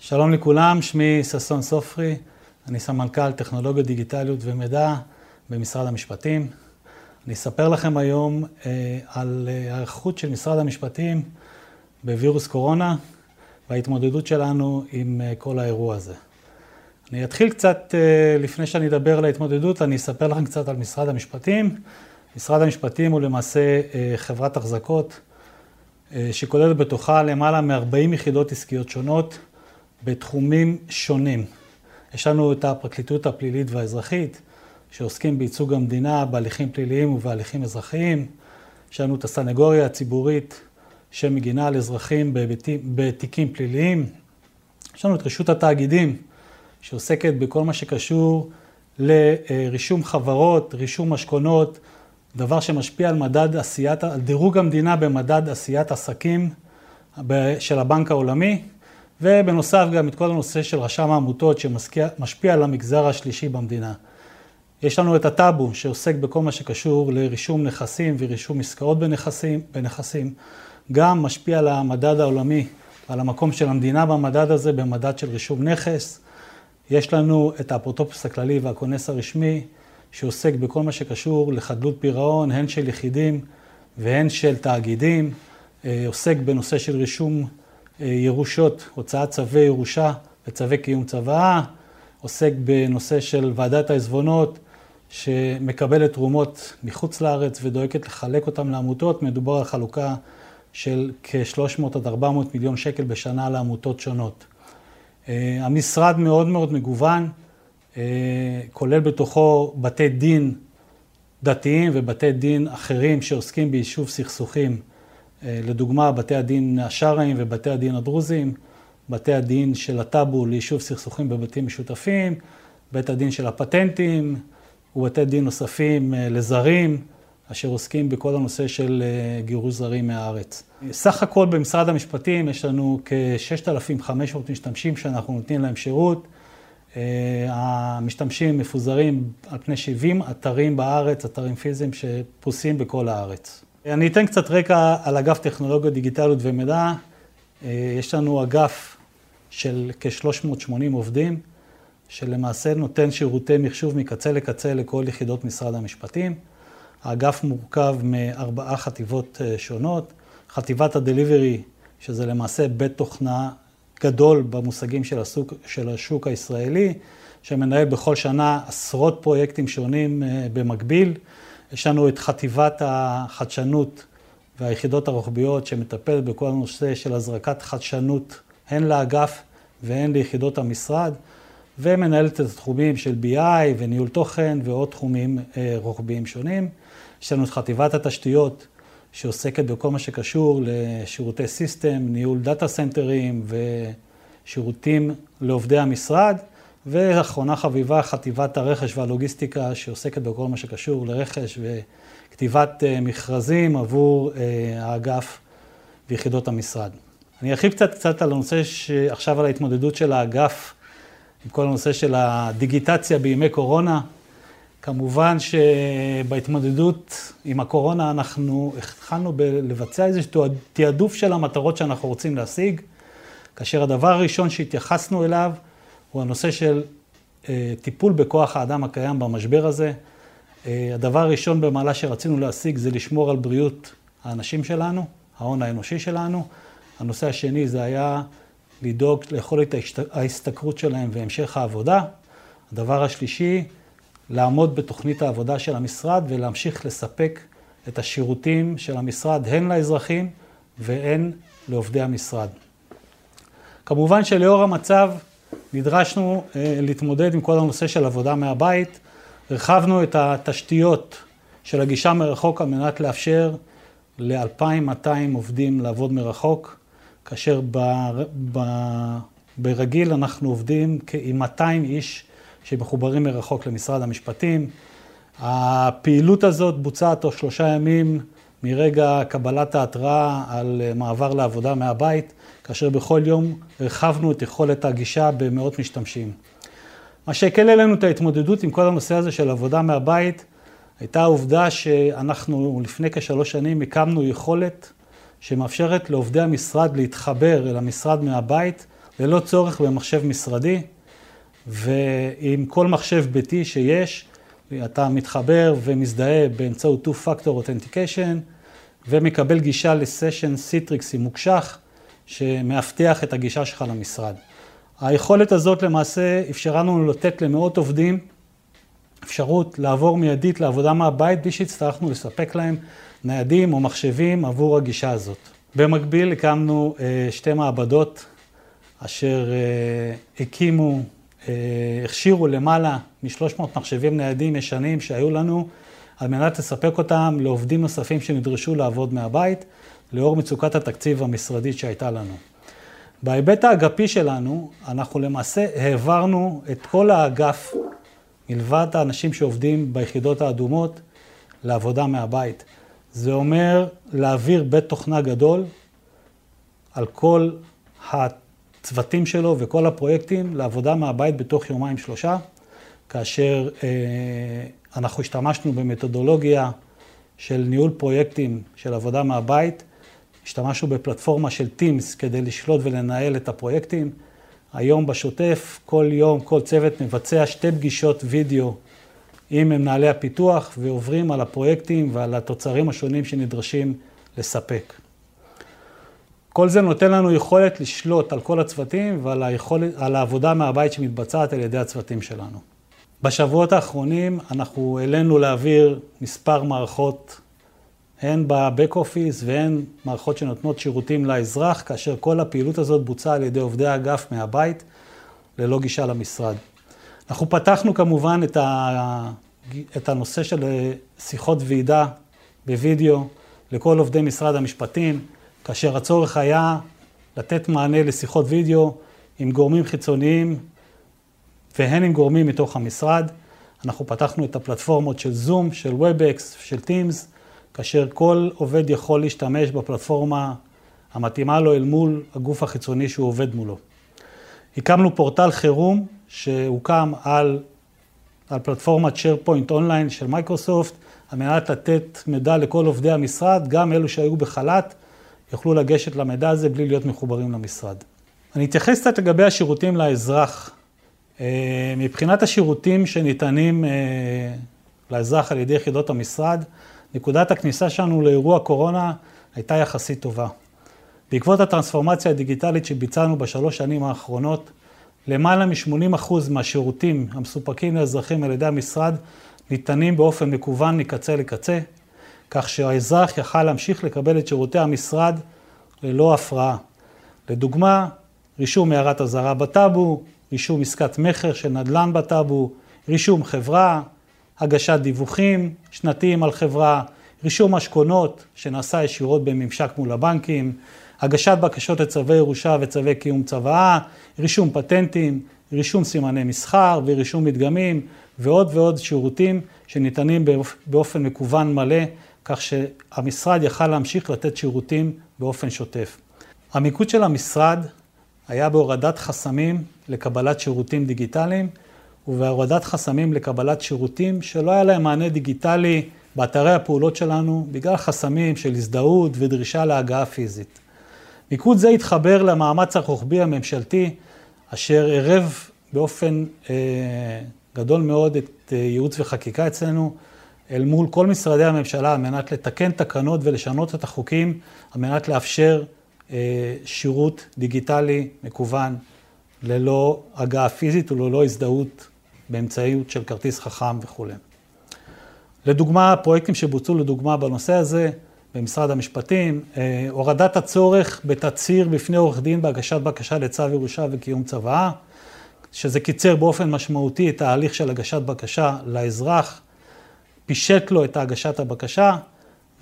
שלום לכולם, שמי ששון סופרי, אני סמנכ"ל טכנולוגיות דיגיטליות ומידע במשרד המשפטים. אני אספר לכם היום אה, על ההיערכות של משרד המשפטים בווירוס קורונה וההתמודדות שלנו עם אה, כל האירוע הזה. אני אתחיל קצת, אה, לפני שאני אדבר על ההתמודדות, אני אספר לכם קצת על משרד המשפטים. משרד המשפטים הוא למעשה חברת החזקות שכוללת בתוכה למעלה מ-40 יחידות עסקיות שונות. בתחומים שונים. יש לנו את הפרקליטות הפלילית והאזרחית, שעוסקים בייצוג המדינה בהליכים פליליים ובהליכים אזרחיים. יש לנו את הסנגוריה הציבורית שמגינה על אזרחים בביתים, בתיקים פליליים. יש לנו את רשות התאגידים, שעוסקת בכל מה שקשור לרישום חברות, רישום משכונות, דבר שמשפיע על מדד עשיית, על דירוג המדינה במדד עשיית עסקים של הבנק העולמי. ובנוסף גם את כל הנושא של רשם העמותות שמשפיע על המגזר השלישי במדינה. יש לנו את הטאבו שעוסק בכל מה שקשור לרישום נכסים ורישום עסקאות בנכסים, בנכסים. גם משפיע על המדד העולמי, על המקום של המדינה במדד הזה, במדד של רישום נכס. יש לנו את האפוטרופוס הכללי והכונס הרשמי, שעוסק בכל מה שקשור לחדלות פירעון, הן של יחידים והן של תאגידים. אה, עוסק בנושא של רישום ירושות, הוצאת צווי ירושה וצווי קיום צוואה, עוסק בנושא של ועדת העזבונות, שמקבלת תרומות מחוץ לארץ ודואגת לחלק אותן לעמותות. מדובר על חלוקה של כ-300 עד 400 מיליון שקל בשנה לעמותות שונות. אה, המשרד מאוד מאוד מגוון, אה, כולל בתוכו בתי דין דתיים ובתי דין אחרים שעוסקים ביישוב סכסוכים. אה, לדוגמה, בתי הדין השרעיים ובתי הדין הדרוזיים, בתי הדין של הטאבו ליישוב סכסוכים בבתים משותפים, בית הדין של הפטנטים ובתי דין נוספים אה, לזרים, אשר עוסקים בכל הנושא של אה, גירוש זרים מהארץ. סך הכל במשרד המשפטים יש לנו כ-6,500 משתמשים שאנחנו נותנים להם שירות. המשתמשים מפוזרים על פני 70 אתרים בארץ, אתרים פיזיים שפרוסים בכל הארץ. אני אתן קצת רקע על אגף טכנולוגיות דיגיטליות ומידע. אה, יש לנו אגף של כ-380 עובדים, שלמעשה נותן שירותי מחשוב מקצה לקצה לכל יחידות משרד המשפטים. האגף מורכב מארבעה חטיבות אה, שונות. חטיבת הדליברי, שזה למעשה בית תוכנה גדול במושגים של, הסוג, של השוק הישראלי, שמנהל בכל שנה עשרות פרויקטים שונים אה, במקביל. יש לנו את חטיבת החדשנות והיחידות הרוחביות שמטפלת בכל הנושא של הזרקת חדשנות הן לאגף והן ליחידות המשרד, ומנהלת את התחומים של BI וניהול תוכן ועוד תחומים אה, רוחביים שונים. יש לנו את חטיבת התשתיות שעוסקת בכל מה שקשור לשירותי system, ניהול data center ים ושירותים לעובדי המשרד. ואחרונה חביבה, חטיבת הרכש והלוגיסטיקה, שעוסקת בכל מה שקשור לרכש וכתיבת אה, מכרזים עבור אה, האגף ויחידות המשרד. אני ארחיב קצת קצת על הנושא שעכשיו על ההתמודדות של האגף עם כל הנושא של הדיגיטציה בימי קורונה. כמובן שבהתמודדות עם הקורונה אנחנו התחלנו לבצע איזשהו תעדוף של המטרות שאנחנו רוצים להשיג, כאשר הדבר הראשון שהתייחסנו אליו הוא הנושא של אה, טיפול בכוח האדם הקיים במשבר הזה. אה, הדבר הראשון במעלה שרצינו להשיג זה לשמור על בריאות האנשים שלנו, ההון האנושי שלנו. הנושא השני זה היה לדאוג ליכולת ההשתכרות שלהם והמשך העבודה. הדבר השלישי, לעמוד בתוכנית העבודה של המשרד ולהמשיך לספק את השירותים של המשרד הן לאזרחים והן לעובדי המשרד. כמובן שלאור המצב נדרשנו אה, להתמודד עם כל הנושא של עבודה מהבית. הרחבנו את התשתיות של הגישה מרחוק על מנת לאפשר ל-2,200 עובדים לעבוד מרחוק, כאשר ב, ב, ברגיל אנחנו עובדים עם 200 איש שמחוברים מרחוק למשרד המשפטים. הפעילות הזאת בוצעה תוך שלושה ימים מרגע קבלת ההתראה על מעבר לעבודה מהבית. כאשר בכל יום הרחבנו את יכולת הגישה במאות משתמשים. מה שהקל עלינו את ההתמודדות עם כל הנושא הזה של עבודה מהבית, הייתה העובדה שאנחנו לפני כשלוש שנים הקמנו יכולת שמאפשרת לעובדי המשרד להתחבר אל המשרד מהבית ללא צורך במחשב משרדי, ועם כל מחשב ביתי שיש, אתה מתחבר ומזדהה באמצעות Two-Factor Authentication, ומקבל גישה לסשן סיטריקסי מוקשח, שמאבטח את הגישה שלך למשרד. היכולת הזאת למעשה אפשרה לנו לתת למאות עובדים אפשרות לעבור מיידית לעבודה מהבית בלי שהצטרכנו לספק להם ניידים או מחשבים עבור הגישה הזאת. במקביל הקמנו אה, שתי מעבדות אשר אה, הקימו, אה, הכשירו למעלה מ-300 מחשבים ניידים ישנים שהיו לנו על מנת לספק אותם לעובדים נוספים שנדרשו לעבוד מהבית, לאור מצוקת התקציב המשרדית שהייתה לנו. בהיבט האגפי שלנו, אנחנו למעשה העברנו את כל האגף, מלבד האנשים שעובדים ביחידות האדומות, לעבודה מהבית. זה אומר להעביר בית תוכנה גדול על כל הצוותים שלו וכל הפרויקטים לעבודה מהבית בתוך יומיים שלושה, כאשר אה, אנחנו השתמשנו במתודולוגיה של ניהול פרויקטים של עבודה מהבית, השתמשנו בפלטפורמה של Teams כדי לשלוט ולנהל את הפרויקטים. היום בשוטף, כל יום, כל צוות מבצע שתי פגישות וידאו עם מנהלי הפיתוח ועוברים על הפרויקטים ועל התוצרים השונים שנדרשים לספק. כל זה נותן לנו יכולת לשלוט על כל הצוותים ועל היכולת, העבודה מהבית שמתבצעת על ידי הצוותים שלנו. בשבועות האחרונים אנחנו העלינו להעביר מספר מערכות, הן בבק אופיס והן מערכות שנותנות שירותים לאזרח, כאשר כל הפעילות הזאת בוצעה על ידי עובדי האגף מהבית, ללא גישה למשרד. אנחנו פתחנו כמובן את, ה... את הנושא של שיחות ועידה בווידאו לכל עובדי משרד המשפטים, כאשר הצורך היה לתת מענה לשיחות וידאו עם גורמים חיצוניים והן עם גורמים מתוך המשרד. אנחנו פתחנו את הפלטפורמות של זום, של WebEx, של Teams, כאשר כל עובד יכול להשתמש בפלטפורמה המתאימה לו אל מול הגוף החיצוני שהוא עובד מולו. הקמנו פורטל חירום שהוקם על, על פלטפורמת SharePoint Online של מייקרוסופט, על מנת לתת מידע לכל עובדי המשרד, גם אלו שהיו בחל"ת, יוכלו לגשת למידע הזה בלי להיות מחוברים למשרד. אני אתייחס קצת לגבי השירותים לאזרח. אה, מבחינת השירותים שניתנים אה, לאזרח על ידי יחידות המשרד, נקודת הכניסה שלנו לאירוע קורונה הייתה יחסית טובה. בעקבות הטרנספורמציה הדיגיטלית שביצענו בשלוש שנים האחרונות, למעלה מ-80% מהשירותים המסופקים לאזרחים על ידי המשרד ניתנים באופן מקוון מקצה לקצה, כך שהאזרח יכל להמשיך לקבל את שירותי המשרד ללא הפרעה. לדוגמה, רישום הערת אזהרה בטאבו, רישום עסקת מכר של נדל"ן בטאבו, רישום חברה, הגשת דיווחים שנתיים על חברה, רישום השכונות שנעשה ישירות בממשק מול הבנקים, הגשת בקשות לצווי ירושה וצווי קיום צוואה, רישום פטנטים, רישום סימני מסחר ורישום מדגמים ועוד ועוד שירותים שניתנים באופן מקוון מלא, כך שהמשרד יכל להמשיך לתת שירותים באופן שוטף. המיקוד של המשרד היה בהורדת חסמים לקבלת שירותים דיגיטליים ובהורדת חסמים לקבלת שירותים שלא היה להם מענה דיגיטלי באתרי הפעולות שלנו בגלל חסמים של הזדהות ודרישה להגעה פיזית. מיקוד זה התחבר למאמץ הרוחבי הממשלתי אשר ערב באופן אה, גדול מאוד את אה, ייעוץ וחקיקה אצלנו אל מול כל משרדי הממשלה על מנת לתקן תקנות ולשנות את החוקים על מנת לאפשר אה, שירות דיגיטלי מקוון ללא הגעה פיזית וללא הזדהות באמצעיות של כרטיס חכם וכולי. לדוגמה, פרויקטים שבוצעו לדוגמה בנושא הזה במשרד המשפטים, אה, הורדת הצורך בתצהיר בפני עורך דין בהגשת בקשה לצו ירושה וקיום צוואה, שזה קיצר באופן משמעותי את ההליך של הגשת בקשה לאזרח, פישט לו את הגשת הבקשה,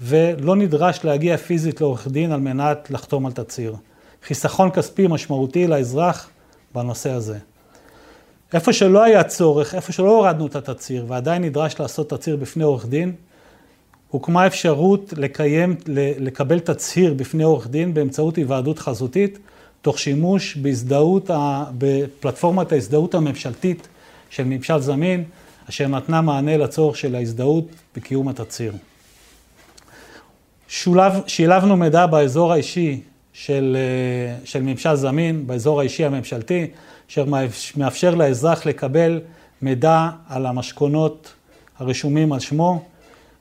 ולא נדרש להגיע פיזית לעורך דין על מנת לחתום על תצהיר. חיסכון כספי משמעותי לאזרח בנושא הזה. איפה שלא היה צורך, איפה שלא הורדנו את התצהיר ועדיין נדרש לעשות תצהיר בפני עורך דין, הוקמה אפשרות לקיים, לקבל תצהיר בפני עורך דין באמצעות היוועדות חזותית, תוך שימוש בהזדהות, בפלטפורמת ההזדהות הממשלתית של ממשל זמין, אשר נתנה מענה לצורך של ההזדהות בקיום התצהיר. שולב, שילבנו מידע באזור האישי של, של ממשל זמין באזור האישי הממשלתי, אשר מאפשר לאזרח לקבל מידע על המשכונות הרשומים על שמו,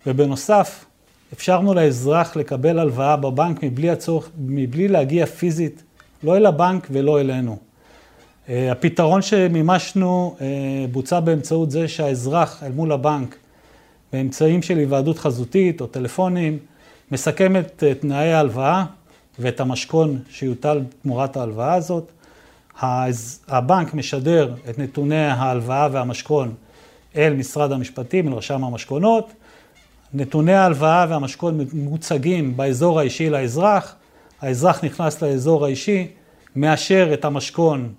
ובנוסף, אפשרנו לאזרח לקבל הלוואה בבנק מבלי, הצורך, מבלי להגיע פיזית, לא אל הבנק ולא אלינו. אה, הפתרון שמימשנו אה, בוצע באמצעות זה שהאזרח אל מול הבנק, באמצעים של היוועדות חזותית או טלפונים, מסכם את אה, תנאי ההלוואה ואת המשכון שיוטל תמורת ההלוואה הזאת. הבנק משדר את נתוני ההלוואה והמשכון אל משרד המשפטים, אל רשם המשכונות. נתוני ההלוואה והמשכון מוצגים באזור האישי לאזרח. האזרח נכנס לאזור האישי, מאשר את המשכון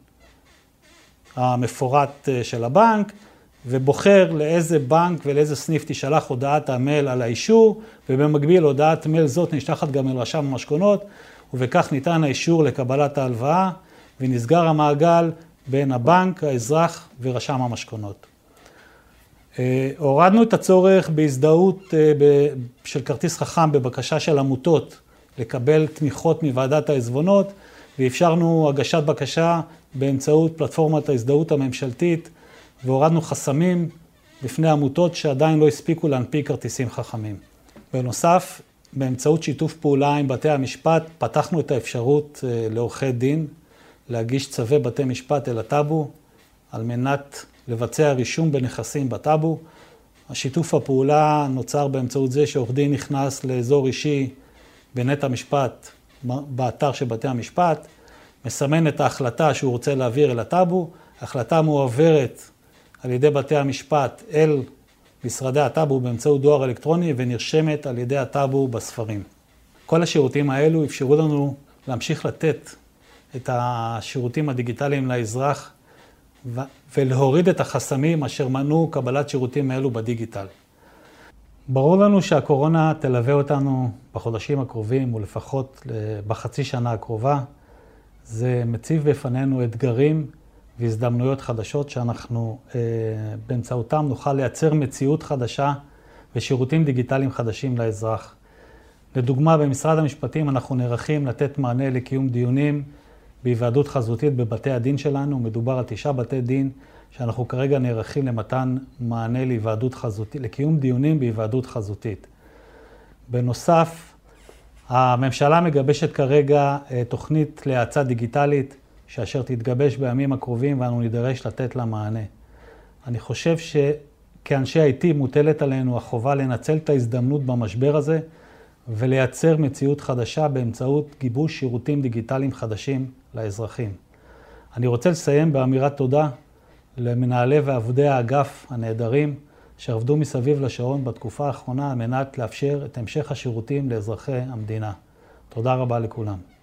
המפורט אה, של הבנק, ובוחר לאיזה בנק ולאיזה סניף תישלח הודעת המייל על האישור, ובמקביל הודעת מייל זאת נשלחת גם אל רשם המשכונות, ובכך ניתן האישור לקבלת ההלוואה, ונסגר המעגל בין הבנק, האזרח ורשם המשכונות. אה, הורדנו את הצורך בהזדהות אה, של כרטיס חכם בבקשה של עמותות לקבל תמיכות מוועדת העזבונות, ואפשרנו הגשת בקשה באמצעות פלטפורמת ההזדהות הממשלתית, והורדנו חסמים בפני עמותות שעדיין לא הספיקו להנפיק כרטיסים חכמים. בנוסף, באמצעות שיתוף פעולה עם בתי המשפט, פתחנו את האפשרות אה, לעורכי דין להגיש צווי בתי משפט אל הטאבו, על מנת לבצע רישום בנכסים בטאבו. השיתוף הפעולה נוצר באמצעות זה שעורך דין נכנס לאזור אישי בנט המשפט, באתר של בתי המשפט, מסמן את ההחלטה שהוא רוצה להעביר אל הטאבו, ההחלטה מועברת על ידי בתי המשפט אל משרדי הטאבו באמצעות דואר אלקטרוני ונרשמת על ידי הטאבו בספרים. כל השירותים האלו אפשרו לנו להמשיך לתת את השירותים הדיגיטליים לאזרח ולהוריד את החסמים אשר מנעו קבלת שירותים אלו בדיגיטל. ברור לנו שהקורונה תלווה אותנו בחודשים הקרובים ולפחות בחצי שנה הקרובה. זה מציב בפנינו אתגרים והזדמנויות חדשות שאנחנו אה, באמצעותם נוכל לייצר מציאות חדשה ושירותים דיגיטליים חדשים לאזרח. לדוגמה, במשרד המשפטים אנחנו נערכים לתת מענה לקיום דיונים בהיוועדות חזותית בבתי הדין שלנו. מדובר על תשעה בתי דין שאנחנו כרגע נערכים למתן מענה להיוועדות חזותית, לקיום דיונים בהיוועדות חזותית. בנוסף, הממשלה מגבשת כרגע אה, תוכנית להאצה דיגיטלית, שאשר תתגבש בימים הקרובים ואנו נידרש לתת לה מענה. אני חושב שכאנשי IT מוטלת עלינו החובה לנצל את ההזדמנות במשבר הזה ולייצר מציאות חדשה באמצעות גיבוש שירותים דיגיטליים חדשים לאזרחים. אני רוצה לסיים באמירת תודה למנהלי ועבדי האגף הנהדרים, שעבדו מסביב לשעון בתקופה האחרונה על מנת לאפשר את המשך השירותים לאזרחי המדינה. תודה רבה לכולם.